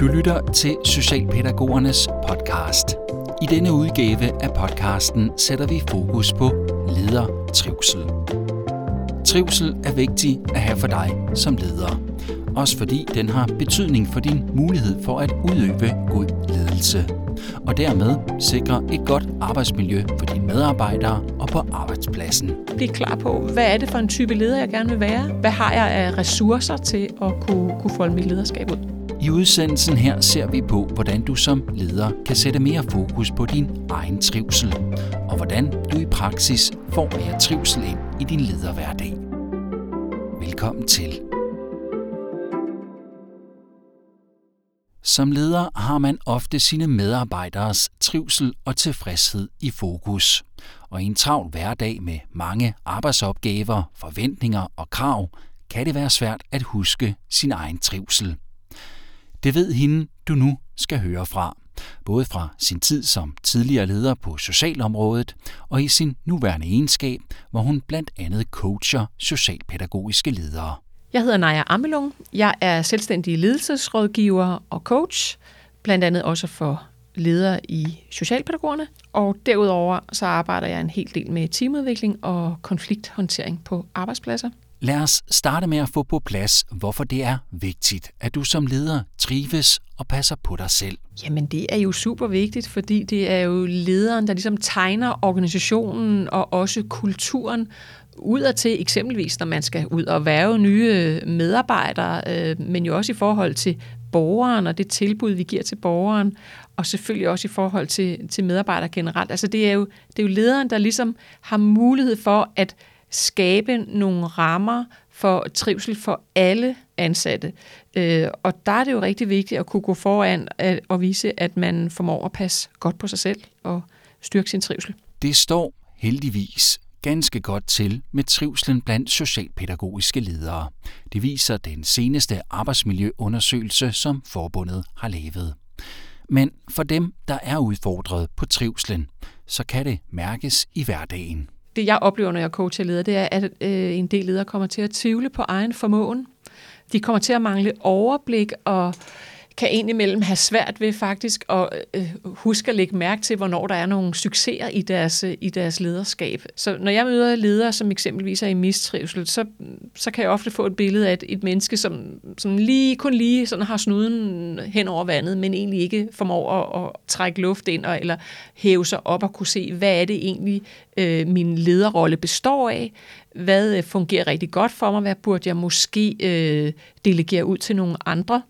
Du lytter til Socialpædagogernes podcast. I denne udgave af podcasten sætter vi fokus på ledertrivsel. Trivsel er vigtig at have for dig som leder. Også fordi den har betydning for din mulighed for at udøve god ledelse. Og dermed sikre et godt arbejdsmiljø for dine medarbejdere og på arbejdspladsen. Bliv klar på, hvad er det for en type leder, jeg gerne vil være? Hvad har jeg af ressourcer til at kunne, kunne folde mit lederskab ud? I udsendelsen her ser vi på, hvordan du som leder kan sætte mere fokus på din egen trivsel, og hvordan du i praksis får mere trivsel ind i din lederhverdag. Velkommen til. Som leder har man ofte sine medarbejderes trivsel og tilfredshed i fokus. Og i en travl hverdag med mange arbejdsopgaver, forventninger og krav, kan det være svært at huske sin egen trivsel. Det ved hende, du nu skal høre fra. Både fra sin tid som tidligere leder på socialområdet og i sin nuværende egenskab, hvor hun blandt andet coacher socialpædagogiske ledere. Jeg hedder Naja Amelung. Jeg er selvstændig ledelsesrådgiver og coach, blandt andet også for ledere i Socialpædagogerne. Og derudover så arbejder jeg en hel del med teamudvikling og konflikthåndtering på arbejdspladser. Lad os starte med at få på plads, hvorfor det er vigtigt, at du som leder trives og passer på dig selv. Jamen det er jo super vigtigt, fordi det er jo lederen, der ligesom tegner organisationen og også kulturen udad til, eksempelvis når man skal ud og værve nye øh, medarbejdere, øh, men jo også i forhold til borgeren og det tilbud, vi giver til borgeren, og selvfølgelig også i forhold til, til medarbejdere generelt. Altså det er, jo, det er jo lederen, der ligesom har mulighed for at skabe nogle rammer for trivsel for alle ansatte. Øh, og der er det jo rigtig vigtigt at kunne gå foran og vise, at man formår at passe godt på sig selv og styrke sin trivsel. Det står heldigvis ganske godt til med trivslen blandt socialpædagogiske ledere. Det viser den seneste arbejdsmiljøundersøgelse, som forbundet har lavet. Men for dem, der er udfordret på trivslen, så kan det mærkes i hverdagen det jeg oplever, når jeg coacher ledere, det er, at øh, en del ledere kommer til at tvivle på egen formåen. De kommer til at mangle overblik og kan egentlig mellem have svært ved faktisk at øh, øh, huske at lægge mærke til, hvornår der er nogle succeser i deres, øh, i deres lederskab. Så når jeg møder ledere, som eksempelvis er i mistrivsel, så, så kan jeg ofte få et billede af et, et menneske, som, som lige, kun lige sådan har snuden hen over vandet, men egentlig ikke formår at, at trække luft ind og, eller hæve sig op og kunne se, hvad er det egentlig, øh, min lederrolle består af hvad øh, fungerer rigtig godt for mig, hvad burde jeg måske øh, delegere ud til nogle andre.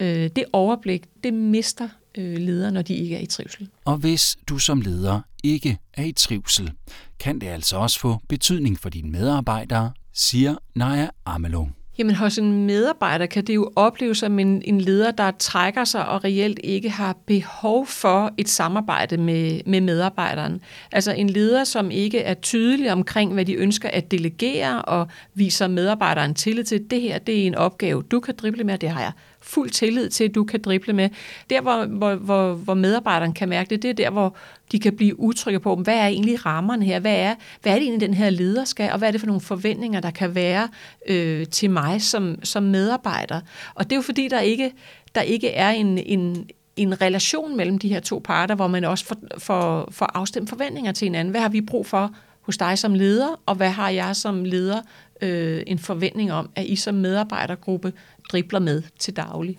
Øh, det overblik, det mister øh, ledere, når de ikke er i trivsel. Og hvis du som leder ikke er i trivsel, kan det altså også få betydning for dine medarbejdere, siger Naja Amelung. Jamen hos en medarbejder kan det jo opleves som en, en leder, der trækker sig og reelt ikke har behov for et samarbejde med, med medarbejderen. Altså en leder, som ikke er tydelig omkring, hvad de ønsker at delegere og viser medarbejderen tillid til, det her det er en opgave, du kan drible med, det har jeg fuld tillid til, at du kan drible med. Der, hvor, hvor, hvor, hvor medarbejderen kan mærke det, det er der, hvor de kan blive utrygge på, hvad er egentlig rammerne her? Hvad er, hvad er det egentlig, den her leder skal? Og hvad er det for nogle forventninger, der kan være øh, til mig som, som medarbejder? Og det er jo fordi, der ikke, der ikke er en, en, en relation mellem de her to parter, hvor man også får, får, får afstemt forventninger til hinanden. Hvad har vi brug for hos dig som leder, og hvad har jeg som leder øh, en forventning om, at I som medarbejdergruppe dribler med til daglig.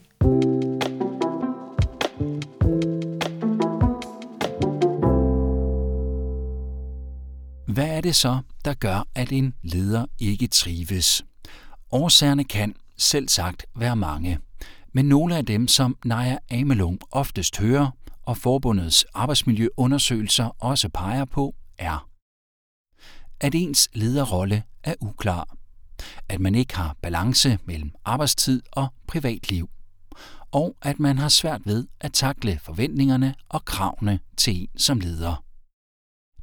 Hvad er det så, der gør, at en leder ikke trives? Årsagerne kan selv sagt være mange, men nogle af dem, som Naja Amelung oftest hører, og forbundets arbejdsmiljøundersøgelser også peger på, er at ens lederrolle er uklar at man ikke har balance mellem arbejdstid og privatliv, og at man har svært ved at takle forventningerne og kravene til en som leder.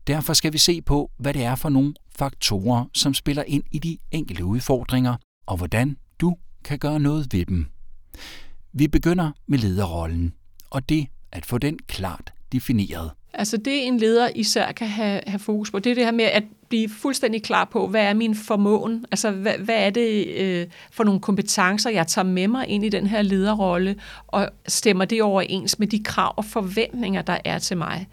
Derfor skal vi se på, hvad det er for nogle faktorer, som spiller ind i de enkelte udfordringer, og hvordan du kan gøre noget ved dem. Vi begynder med lederrollen, og det at få den klart defineret. Altså det en leder især kan have, have fokus på, det er det her med, at blive fuldstændig klar på, hvad er min formåen? Altså, hvad, hvad er det øh, for nogle kompetencer, jeg tager med mig ind i den her lederrolle, og stemmer det overens med de krav og forventninger, der er til mig?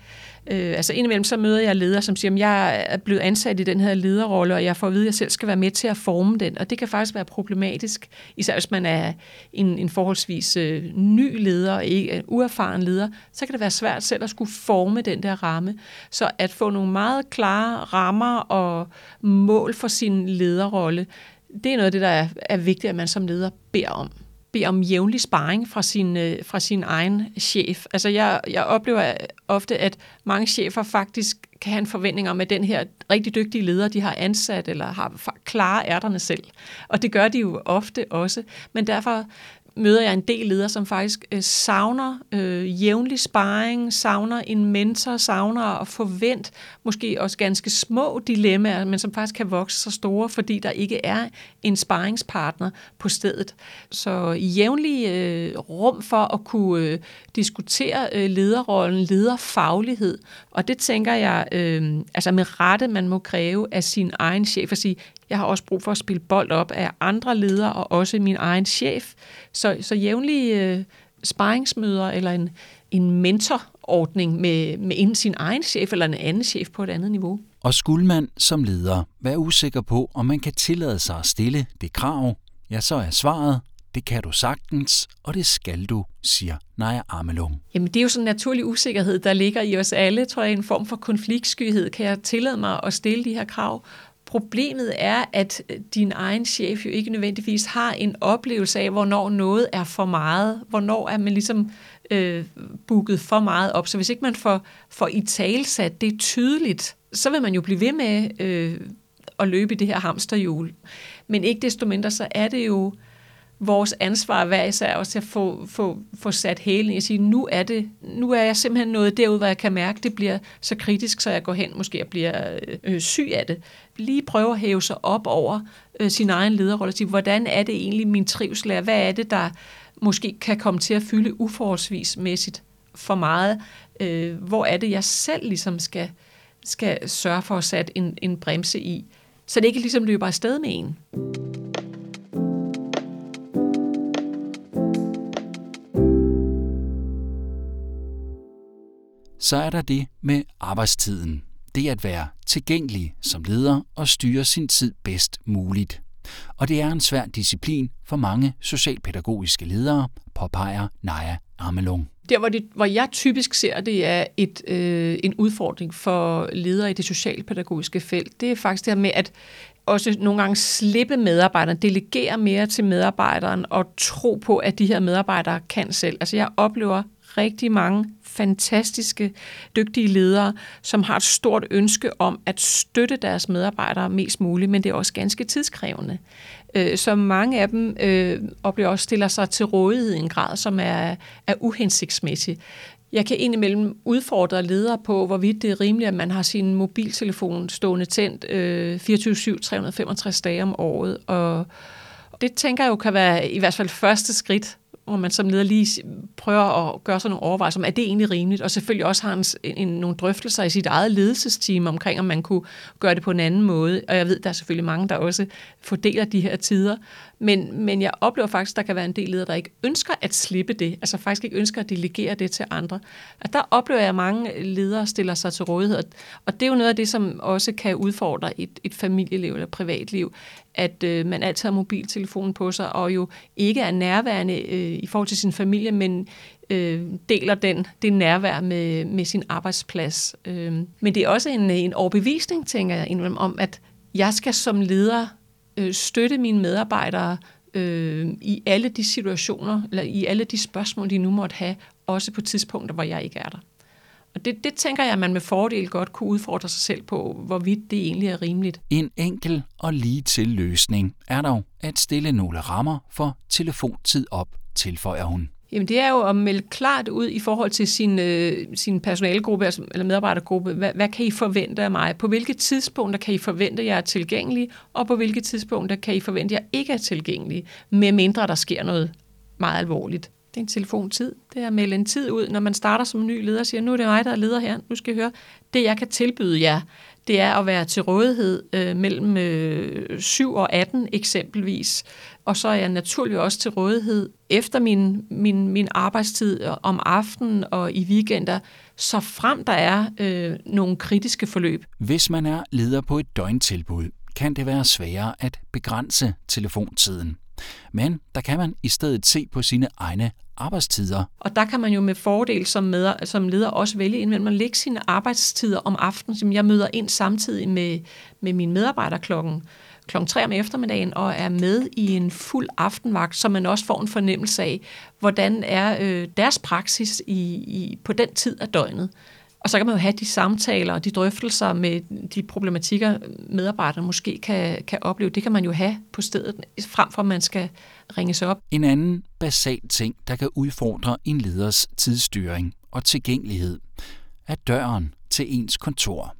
Øh, altså indimellem så møder jeg ledere, som siger, at jeg er blevet ansat i den her lederrolle, og jeg får at vide, at jeg selv skal være med til at forme den. Og det kan faktisk være problematisk, især hvis man er en, en forholdsvis øh, ny leder, ikke en uerfaren leder, så kan det være svært selv at skulle forme den der ramme. Så at få nogle meget klare rammer og mål for sin lederrolle, det er noget af det, der er, er vigtigt, at man som leder beder om bede om jævnlig sparring fra sin, øh, fra sin egen chef. Altså jeg, jeg oplever øh, ofte, at mange chefer faktisk kan have en forventning om, at den her rigtig dygtige leder, de har ansat eller har klare ærterne selv. Og det gør de jo ofte også. Men derfor møder jeg en del ledere, som faktisk øh, savner øh, jævnlig sparring, savner en mentor, savner at forvente måske også ganske små dilemmaer, men som faktisk kan vokse så store, fordi der ikke er en sparringspartner på stedet. Så jævnlig øh, rum for at kunne øh, diskutere øh, lederrollen, lederfaglighed, og det tænker jeg, øh, altså med rette, man må kræve af sin egen chef at sige, jeg har også brug for at spille bold op af andre ledere og også min egen chef. Så, så jævnlige øh, sparringsmøder eller en, en mentorordning med, med en, sin egen chef eller en anden chef på et andet niveau. Og skulle man som leder være usikker på, om man kan tillade sig at stille det krav, ja, så er svaret, det kan du sagtens, og det skal du, siger Naja Amelung. Jamen det er jo sådan en naturlig usikkerhed, der ligger i os alle, tror jeg, en form for konfliktskyhed. Kan jeg tillade mig at stille de her krav? Problemet er, at øh, din egen chef jo ikke nødvendigvis har en oplevelse af, hvornår noget er for meget, hvornår er man ligesom øh, booket for meget op. Så hvis ikke man får, får i talsat det tydeligt, så vil man jo blive ved med øh, at løbe i det her hamsterhjul. Men ikke desto mindre, så er det jo vores ansvar hver især også at få, få, få sat hælen i at sige, nu er, det, nu er jeg simpelthen noget derud, hvor jeg kan mærke, det bliver så kritisk, så jeg går hen måske og bliver øh, syg af det. Lige prøve at hæve sig op over øh, sin egen lederrolle og sige, hvordan er det egentlig min trivsel er? Hvad er det, der måske kan komme til at fylde uforholdsvismæssigt for meget? Øh, hvor er det, jeg selv ligesom skal, skal sørge for at sætte en, en bremse i? Så det ikke ligesom løber afsted med en. Så er der det med arbejdstiden. Det at være tilgængelig som leder og styre sin tid bedst muligt. Og det er en svær disciplin for mange socialpædagogiske ledere, påpeger Naja Amelung. Der, hvor, det, hvor jeg typisk ser, det er et, øh, en udfordring for ledere i det socialpædagogiske felt, det er faktisk det her med at også nogle gange slippe medarbejderen, delegere mere til medarbejderen og tro på, at de her medarbejdere kan selv. Altså jeg oplever rigtig mange fantastiske, dygtige ledere, som har et stort ønske om at støtte deres medarbejdere mest muligt, men det er også ganske tidskrævende. Øh, så mange af dem øh, oplever også stiller sig til rådighed i en grad, som er, er uhensigtsmæssig. Jeg kan indimellem udfordre ledere på, hvorvidt det er rimeligt, at man har sin mobiltelefon stående tændt øh, 24-7, 365 dage om året. Og det tænker jeg jo kan være i hvert fald første skridt hvor man som leder lige prøver at gøre sig nogle overvejelser om, er det egentlig rimeligt? Og selvfølgelig også har en, en, nogle drøftelser i sit eget ledelsesteam omkring, om man kunne gøre det på en anden måde. Og jeg ved, der er selvfølgelig mange, der også fordeler de her tider. Men, men jeg oplever faktisk, at der kan være en del ledere, der ikke ønsker at slippe det, altså faktisk ikke ønsker at delegere det til andre. Og der oplever jeg, at mange ledere stiller sig til rådighed, og det er jo noget af det, som også kan udfordre et, et familieliv eller privatliv, at øh, man altid har mobiltelefonen på sig, og jo ikke er nærværende øh, i forhold til sin familie, men øh, deler den, det nærvær med, med sin arbejdsplads. Øh, men det er også en, en overbevisning, tænker jeg, om, at jeg skal som leder øh, støtte mine medarbejdere øh, i alle de situationer, eller i alle de spørgsmål, de nu måtte have, også på tidspunkter, hvor jeg ikke er der. Og det, det tænker jeg, at man med fordel godt kunne udfordre sig selv på, hvorvidt det egentlig er rimeligt. En enkel og lige til løsning er dog at stille nogle rammer for telefontid op, tilføjer hun. Jamen det er jo at melde klart ud i forhold til sin, øh, sin personalegruppe altså, eller medarbejdergruppe. Hvad, hvad kan I forvente af mig? På hvilke tidspunkter kan I forvente, at jeg er tilgængelig? Og på hvilke tidspunkter kan I forvente, at jeg ikke er tilgængelig? Med mindre der sker noget meget alvorligt. Det er en telefontid. Det er at melde en tid ud, når man starter som ny leder og siger, nu er det mig, der er leder her. Nu skal I høre, det jeg kan tilbyde jer, det er at være til rådighed øh, mellem øh, 7 og 18 eksempelvis. Og så er jeg naturligvis også til rådighed efter min, min, min arbejdstid om aftenen og i weekender, så frem der er øh, nogle kritiske forløb. Hvis man er leder på et døgntilbud, kan det være sværere at begrænse telefontiden. Men der kan man i stedet se på sine egne arbejdstider. Og der kan man jo med fordel som, med, som leder også vælge indimellem at lægge sine arbejdstider om aftenen, som jeg møder ind samtidig med, med mine medarbejdere klokken klokken 3 om eftermiddagen og er med i en fuld aftenvagt, så man også får en fornemmelse af, hvordan er øh, deres praksis i, i, på den tid af døgnet. Og så kan man jo have de samtaler og de drøftelser med de problematikker, medarbejderne måske kan, kan opleve. Det kan man jo have på stedet, frem for at man skal ringes op. En anden basal ting, der kan udfordre en leders tidsstyring og tilgængelighed, er døren til ens kontor.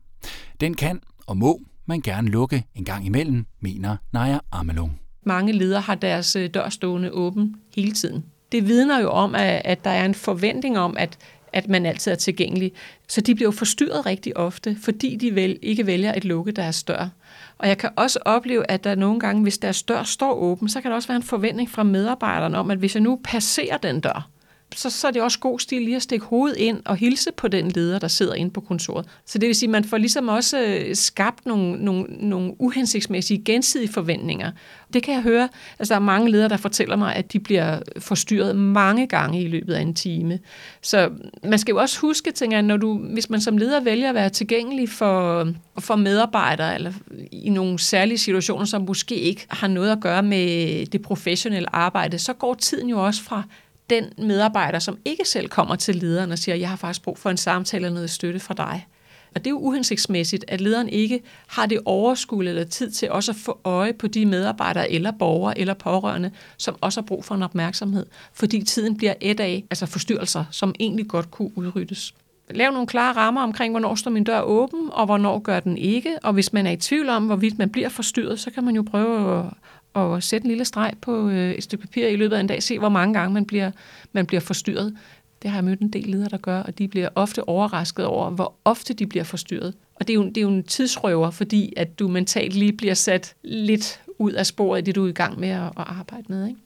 Den kan og må man gerne lukke en gang imellem, mener Naja Amelung. Mange ledere har deres øh, dør stående åben hele tiden. Det vidner jo om, at der er en forventning om, at at man altid er tilgængelig. Så de bliver jo forstyrret rigtig ofte, fordi de vel, ikke vælger at lukke deres dør. Og jeg kan også opleve, at der nogle gange, hvis deres dør står åben, så kan der også være en forventning fra medarbejderne om, at hvis jeg nu passerer den dør, så, så er det også god stil lige at stikke hovedet ind og hilse på den leder, der sidder inde på kontoret. Så det vil sige, at man får ligesom også øh, skabt nogle, nogle, nogle uhensigtsmæssige gensidige forventninger. Det kan jeg høre. Altså, der er mange ledere, der fortæller mig, at de bliver forstyrret mange gange i løbet af en time. Så man skal jo også huske, tænker jeg, når du, hvis man som leder vælger at være tilgængelig for, for medarbejdere, eller i nogle særlige situationer, som måske ikke har noget at gøre med det professionelle arbejde, så går tiden jo også fra den medarbejder, som ikke selv kommer til lederen og siger, jeg har faktisk brug for en samtale eller noget støtte fra dig. Og det er jo uhensigtsmæssigt, at lederen ikke har det overskud eller tid til også at få øje på de medarbejdere eller borgere eller pårørende, som også har brug for en opmærksomhed, fordi tiden bliver et af, altså forstyrrelser, som egentlig godt kunne udryddes. Lav nogle klare rammer omkring, hvornår står min dør åben, og hvornår gør den ikke. Og hvis man er i tvivl om, hvorvidt man bliver forstyrret, så kan man jo prøve at og sætte en lille streg på øh, et stykke papir i løbet af en dag, se hvor mange gange man bliver, man bliver forstyrret. Det har jeg mødt en del ledere, der gør, og de bliver ofte overrasket over, hvor ofte de bliver forstyrret. Og det er jo, det er jo en tidsrøver, fordi at du mentalt lige bliver sat lidt ud af sporet i det, du er i gang med at, at arbejde med. Ikke?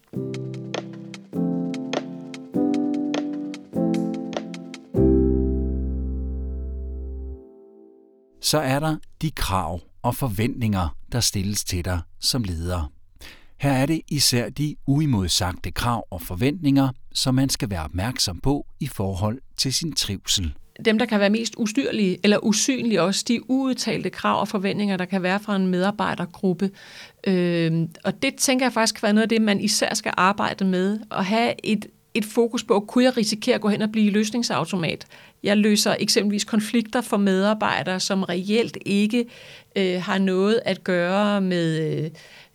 Så er der de krav og forventninger, der stilles til dig som leder. Her er det især de uimodsagte krav og forventninger, som man skal være opmærksom på i forhold til sin trivsel. Dem, der kan være mest ustyrlige eller usynlige også, de uudtalte krav og forventninger, der kan være fra en medarbejdergruppe. Øh, og det tænker jeg faktisk kan være noget af det, man især skal arbejde med, at have et et fokus på, kunne jeg risikere at gå hen og blive løsningsautomat? Jeg løser eksempelvis konflikter for medarbejdere, som reelt ikke øh, har noget at gøre med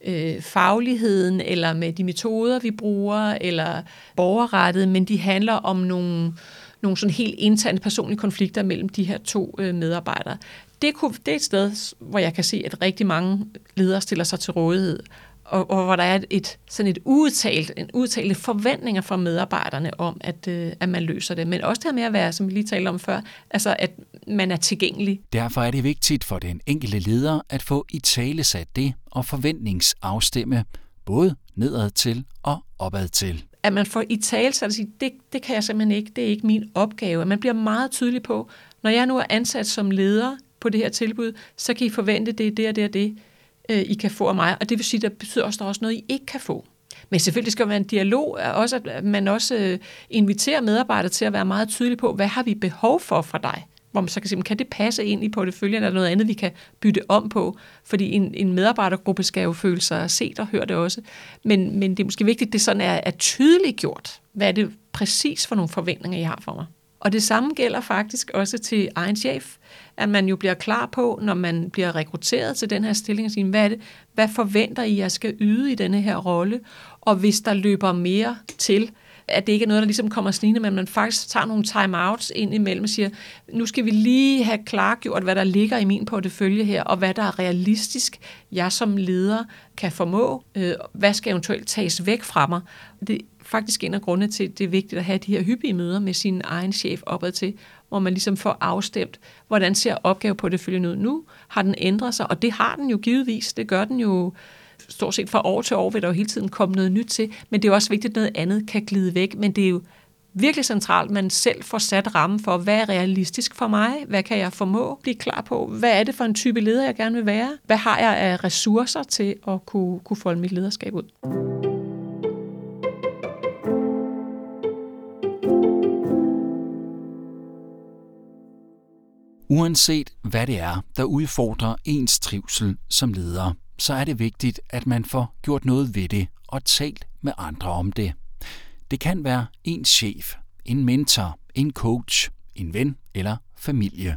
øh, fagligheden, eller med de metoder, vi bruger, eller borgerrettet, men de handler om nogle, nogle sådan helt interne personlige konflikter mellem de her to øh, medarbejdere. Det, kunne, det er et sted, hvor jeg kan se, at rigtig mange ledere stiller sig til rådighed, og, og hvor der er et, sådan et udtalt, en udtalt forventninger fra medarbejderne om, at, øh, at man løser det. Men også det her med at være, som vi lige talte om før, altså at man er tilgængelig. Derfor er det vigtigt for den enkelte leder at få i tale sat det og forventningsafstemme både nedad til og opad til. At man får i tale sat at sige, det, det kan jeg simpelthen ikke, det er ikke min opgave. At man bliver meget tydelig på, når jeg nu er ansat som leder på det her tilbud, så kan I forvente det, det og det og det øh, I kan få af mig, og det vil sige, at der betyder også, at der er også noget, I ikke kan få. Men selvfølgelig skal der være en dialog, også at man også øh, inviterer medarbejdere til at være meget tydelige på, hvad har vi behov for fra dig? Hvor man så kan sige, kan det passe ind i porteføljen, eller noget andet, vi kan bytte om på? Fordi en, en medarbejdergruppe skal jo føle sig set og høre det også. Men, men det er måske vigtigt, at det sådan er, er tydeligt gjort. Hvad er det præcis for nogle forventninger, I har for mig? Og det samme gælder faktisk også til egen chef at man jo bliver klar på, når man bliver rekrutteret til den her stilling, at sige, hvad, er det, hvad forventer I, jeg skal yde i denne her rolle? Og hvis der løber mere til, at det ikke er noget, der ligesom kommer snigende, men man faktisk tager nogle time-outs ind imellem og siger, nu skal vi lige have klargjort, hvad der ligger i min portefølje her, og hvad der er realistisk, jeg som leder kan formå. Øh, hvad skal eventuelt tages væk fra mig? Det faktisk en af grundene til, at det er vigtigt at have de her hyppige møder med sin egen chef opad til, hvor man ligesom får afstemt, hvordan ser opgave på det følgende ud nu? Har den ændret sig? Og det har den jo givetvis. Det gør den jo stort set fra år til år, vil der jo hele tiden komme noget nyt til. Men det er også vigtigt, at noget andet kan glide væk. Men det er jo virkelig centralt, at man selv får sat rammen for, hvad er realistisk for mig? Hvad kan jeg formå? Blive klar på, hvad er det for en type leder, jeg gerne vil være? Hvad har jeg af ressourcer til at kunne, kunne folde mit lederskab ud? Uanset hvad det er, der udfordrer ens trivsel som leder, så er det vigtigt, at man får gjort noget ved det og talt med andre om det. Det kan være en chef, en mentor, en coach, en ven eller familie.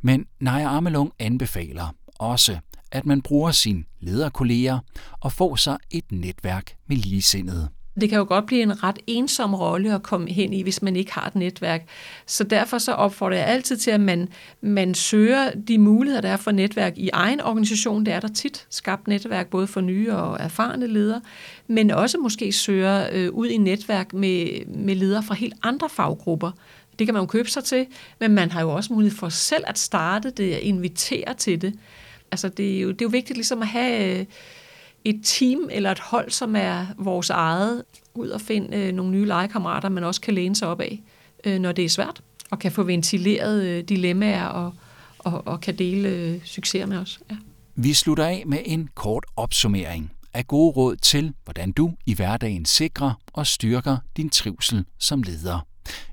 Men Naja Amelung anbefaler også, at man bruger sine lederkolleger og får sig et netværk med ligesindede. Det kan jo godt blive en ret ensom rolle at komme hen i, hvis man ikke har et netværk. Så derfor så opfordrer jeg altid til, at man, man søger de muligheder, der er for netværk i egen organisation. Det er der tit. Skabt netværk både for nye og erfarne ledere, men også måske søger øh, ud i netværk med, med ledere fra helt andre faggrupper. Det kan man jo købe sig til, men man har jo også mulighed for selv at starte det og invitere til det. Altså det er jo, det er jo vigtigt ligesom at have... Øh, et team eller et hold, som er vores eget, ud og finde øh, nogle nye legekammerater, man også kan læne sig op af, øh, når det er svært, og kan få ventileret øh, dilemmaer og, og, og kan dele øh, succeser med os. Ja. Vi slutter af med en kort opsummering af gode råd til, hvordan du i hverdagen sikrer og styrker din trivsel som leder.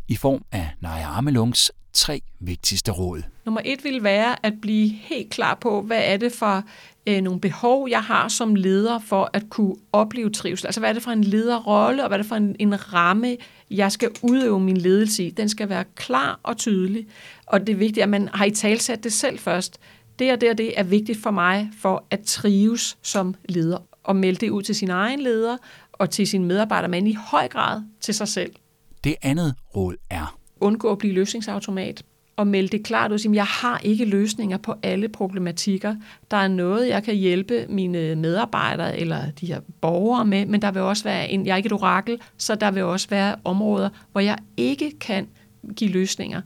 I form af Naja Armelungs tre vigtigste råd. Nummer et vil være at blive helt klar på, hvad er det for øh, nogle behov, jeg har som leder for at kunne opleve trivsel. Altså hvad er det for en lederrolle, og hvad er det for en, en ramme, jeg skal udøve min ledelse i. Den skal være klar og tydelig, og det er vigtigt, at man har i talsat det selv først. Det og det og det er vigtigt for mig for at trives som leder, og melde det ud til sin egen leder og til sine medarbejdere, men i høj grad til sig selv. Det andet råd er undgå at blive løsningsautomat og melde det klart ud, at jeg har ikke løsninger på alle problematikker. Der er noget, jeg kan hjælpe mine medarbejdere eller de her borgere med, men der vil også være en, jeg er ikke et orakel, så der vil også være områder, hvor jeg ikke kan give løsninger.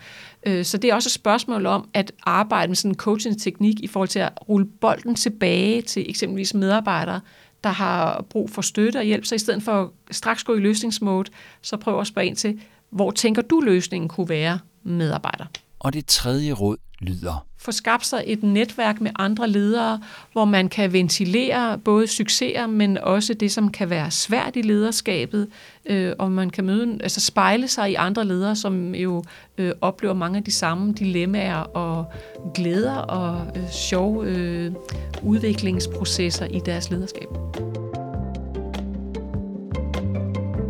Øh, så det er også et spørgsmål om at arbejde med sådan en coaching-teknik i forhold til at rulle bolden tilbage til eksempelvis medarbejdere, der har brug for støtte og hjælp. Så i stedet for at straks gå i løsningsmode, så prøv at spørge ind til, hvor tænker du løsningen kunne være medarbejder? Og det tredje råd lyder. Få skabt sig et netværk med andre ledere, hvor man kan ventilere både succeser, men også det, som kan være svært i lederskabet, øh, og man kan møde, altså spejle sig i andre ledere, som jo øh, oplever mange af de samme dilemmaer og glæder og øh, sjove øh, udviklingsprocesser i deres lederskab.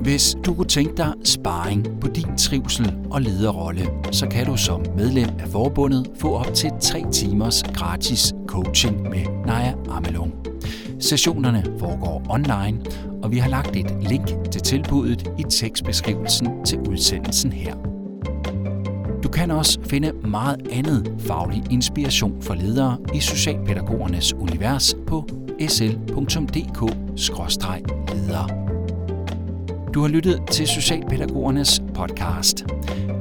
Hvis du kunne tænke dig sparring på din trivsel og lederrolle, så kan du som medlem af forbundet få op til 3 timers gratis coaching med Naja Amelung. Sessionerne foregår online, og vi har lagt et link til tilbuddet i tekstbeskrivelsen til udsendelsen her. Du kan også finde meget andet faglig inspiration for ledere i Socialpædagogernes univers på sl.dk-ledere. Du har lyttet til Socialpædagogernes podcast.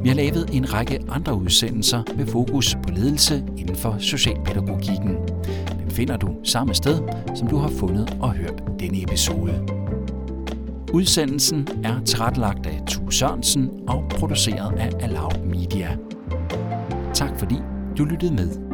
Vi har lavet en række andre udsendelser med fokus på ledelse inden for socialpædagogikken. Den finder du samme sted, som du har fundet og hørt denne episode. Udsendelsen er tilrettelagt af Tue Sørensen og produceret af Allow Media. Tak fordi du lyttede med.